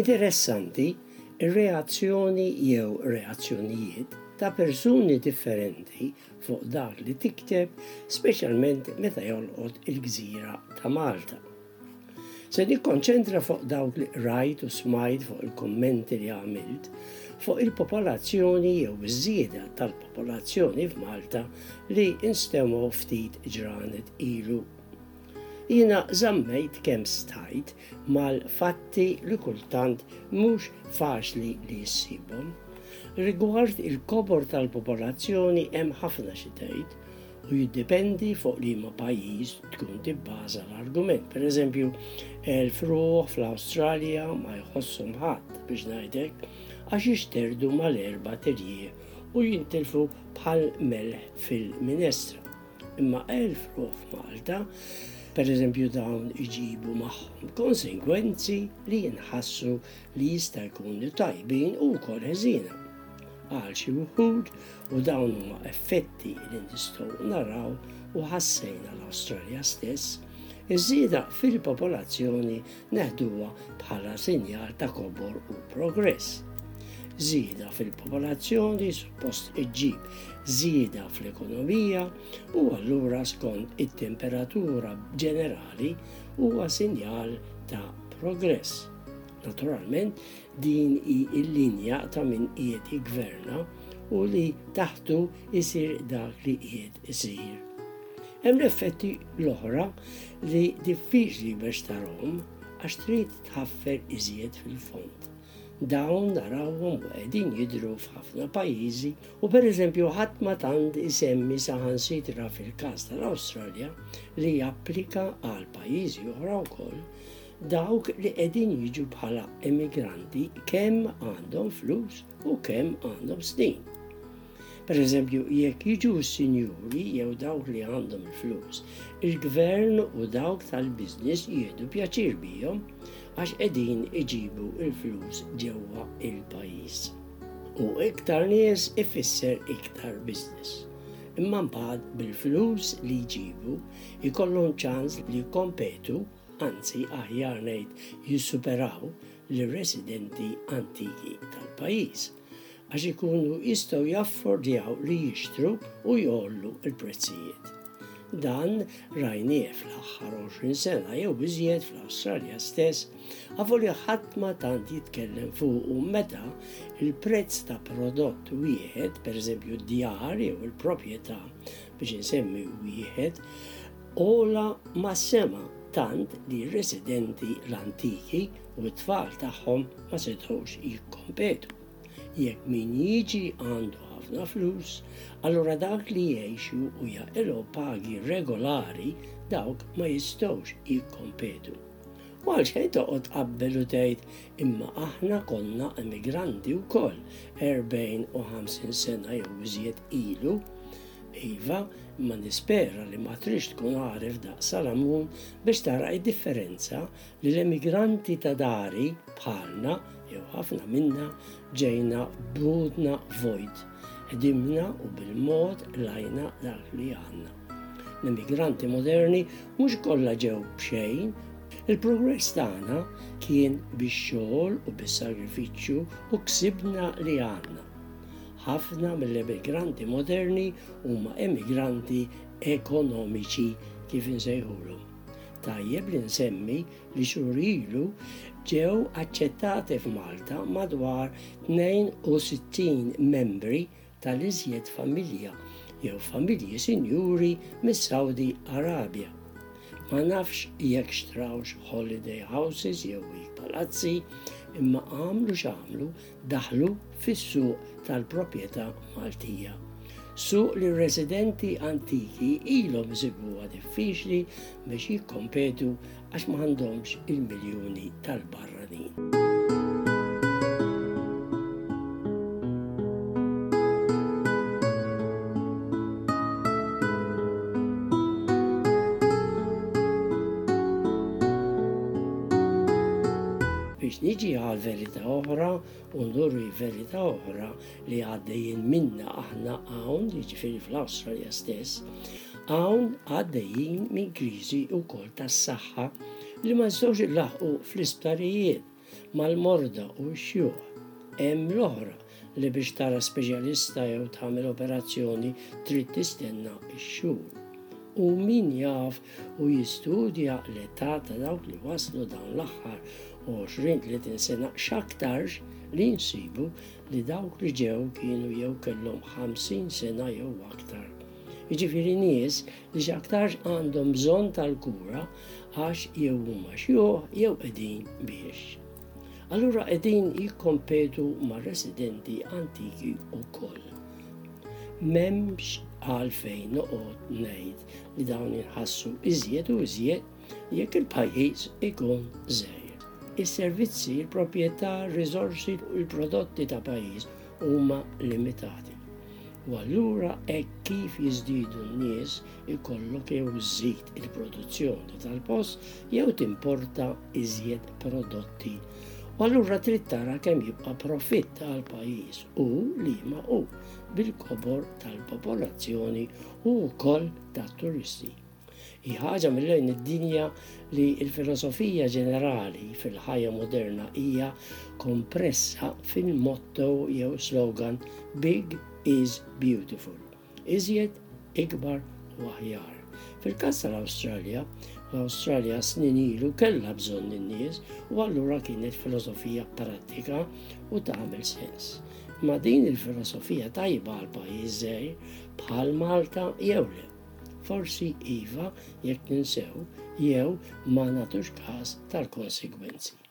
Interessanti r-reazzjoni jew reazzjonijiet ta' persuni differenti fuq dak li tikteb speċjalment meta jolqot il-gżira ta' Malta. Se nikkonċentra fuq dawk li qrajt u smajt fuq il-kummenti li għamilt fuq il-popolazzjoni jew iż-żieda tal-popolazzjoni f'Malta li instemgħu ftit ġranet ilu. Jiena żammejt kemm stajt mal-fatti li kultant mhux faċli li ssibhom. Rigward il-kobor tal-popolazzjoni hemm ħafna xi tgħid u jiddependi fuq liema pajjiż tkun tibbaża l-argument. Pereżempju, l-frugħ fl-Awstralja ma jħosshom ħadd biex ngħidlek għax jixterdu mal-erba' tirjieq u jintilfu bħal melħ fil-minestra. Imma l-frugħ f'Malta pereżempju dawn iġibu magħhom konsegwenzi li jinħassu li jista' jkun li tajbin u wkoll ħeżina għal xi wħud u dawn huma effetti li nistgħu naraw u ħassejna l-Awstralja stess, iż-żieda fil-popolazzjoni neħduha bħala sinjal ta' kobor u progress. Żieda fil-popolazzjoni suppost iġġib żieda fl-ekonomija u allura skont it-temperatura ġenerali huwa sinjal ta' progress. Naturalment, din hi l-linja ta' min qiegħed igverna u li taħtu isir dak li qiegħed isir. Hemm l-effetti l-oħra li diffiċli biex tarhom għax trid tħaffer iżjed fil-fond. Dawn narawhom u qegħdin jidru f'ħafna pajjiżi u pereżempju ħadd ma tant isemmi saħansitra fil-każ tal-Awstralja li japplika għal pajjiżi oħra wkoll Dawk li qegħdin jiġu bħala emigranti kemm għandhom flus u kemm għandhom snin. Per eżempju, jekk jiġu s-sinjuri jew dawk li għandhom il-flus, il-gvern u dawk tal-biznis jieħdu pjaċir bihom għax qegħdin iġibu il-flus ġewwa il-pajjiż. U iktar nies ifisser iktar biznis. Imma mbagħad bil-flus li jġibu jkollhom ċans li jkompetu anzi aħjar ngħid jissuperaw lir-residenti antiki tal-pajjiż, għax ikunu jistgħu jaffordjaw li jixtru u jgħollu l-prezzijiet. Dan rajnieh fl-aħħar 20 sena jew iżjed fl-Awstralja stess, avolja ħadd ma tant jitkellem fuqu meta il-prezz ta' prodott wieħed, pereżempju d-djar jew il-proprjetà biex insemmi wieħed, ogħla mas-sema tant li r-residenti l-antiki u t-tfal tagħhom ma setgħux jikkompetu. Jekk min jiġi għandu ħafna flus, allura dawk li jgħixu u jaqilgħu pagi regolari dawk ma jistgħux jikkompetu. U għal xejn toqgħod qabbel u tgħid imma aħna konna emigranti wkoll 40 u 50 sena jew iżjed ilu. Iva, imma nispera li ma tridx tkun għaref daqs Salamun biex tara id-differenza li l-emigranti ta' dari bħalna, jew ħafna minna, ġejna b'għudna vojt. Ħdimna u bil-mod qlajna dak li għandna. L-emigranti moderni mhux kollha ġew b'xejn, il-progress tagħna kien bix-xogħol u bis-sagrifiċċju u ksibna li għandna. Ħafna mill-emigranti moderni huma emigranti ekonomiċi, kif insejħulhom. Tajjeb li nsemmi li xhur ilu ġew aċċettati f'Malta madwar 62 membri tal-iżjed familja jew familji sinjuri mis-Sawdi Arabja. Ma nafx jekk xtrawx holiday houses jew il-palazzi, imma għamlu x'għamlu daħlu fis-suq tal-proprjetà Maltija, suq li r-residenti antiki ilhom isibuha diffiċli biex jikkompetu għax ma għandhomx il-miljuni tal-barranin. oħra u nuri verità oħra li għaddejjin minna aħna hawn, jiġifieri fl-Awstralja stess, hawn għaddejjin minn kriżi wkoll tas-saħħa li ma jistgħux ilaħqu fl-isptarijiet mal-morda u x-xjuħ. Hemm l-oħra li biex tara speċjalista jew tagħmel operazzjoni trid tistenna x-xhur. U min jaf u jistudja l-età ta' dawk li waslu dawn l-aħħar 20-30 sena x'aktarx li nsibu li dawk li ġew kienu jew kellhom 50 sena jew aktar. Jiġifieri nies li x'aktarx għandhom bżonn tal-kura għax jew huma xjuħ jew qegħdin biex. Allura qegħdin jikkompetu ma' residenti antiki wkoll. M'hemmx għalfejn noqgħod ngħid li dawn inħassu iżjed u iżjed jekk il-pajjiż ikun żej is-servizzi, il-proprjetà, r-riżorsi u l-prodotti ta' pajjiż huma limitati. U allura hekk kif jiżdiedu n-nies ikollok jew iżżid il-produzzjoni tal-post jew timporta iżjed prodotti. U allura trid tara kemm jibqa' profitt għal pajjiż u liema hu bil-kobor tal-popolazzjoni u wkoll tat-turisti. Hi ħaġa mill-lejn id-dinja li l-filosofija ġenerali fil-ħajja moderna hija kompressa fil-motto jew slogan Big is Beautiful. iżjed, ikbar u aħjar. Fil-każ tal-Awstralja, l-Awstralja snin ilu kellha bżonn lin-nies u allura kienet filosofija prattika u tagħmel sens. Ma din il-filosofija tajba għal pajjiż żgħir bħal Malta jew le? Forsi iva jekk ninsew jew ma nagħtux każ tal-konsegwenzi.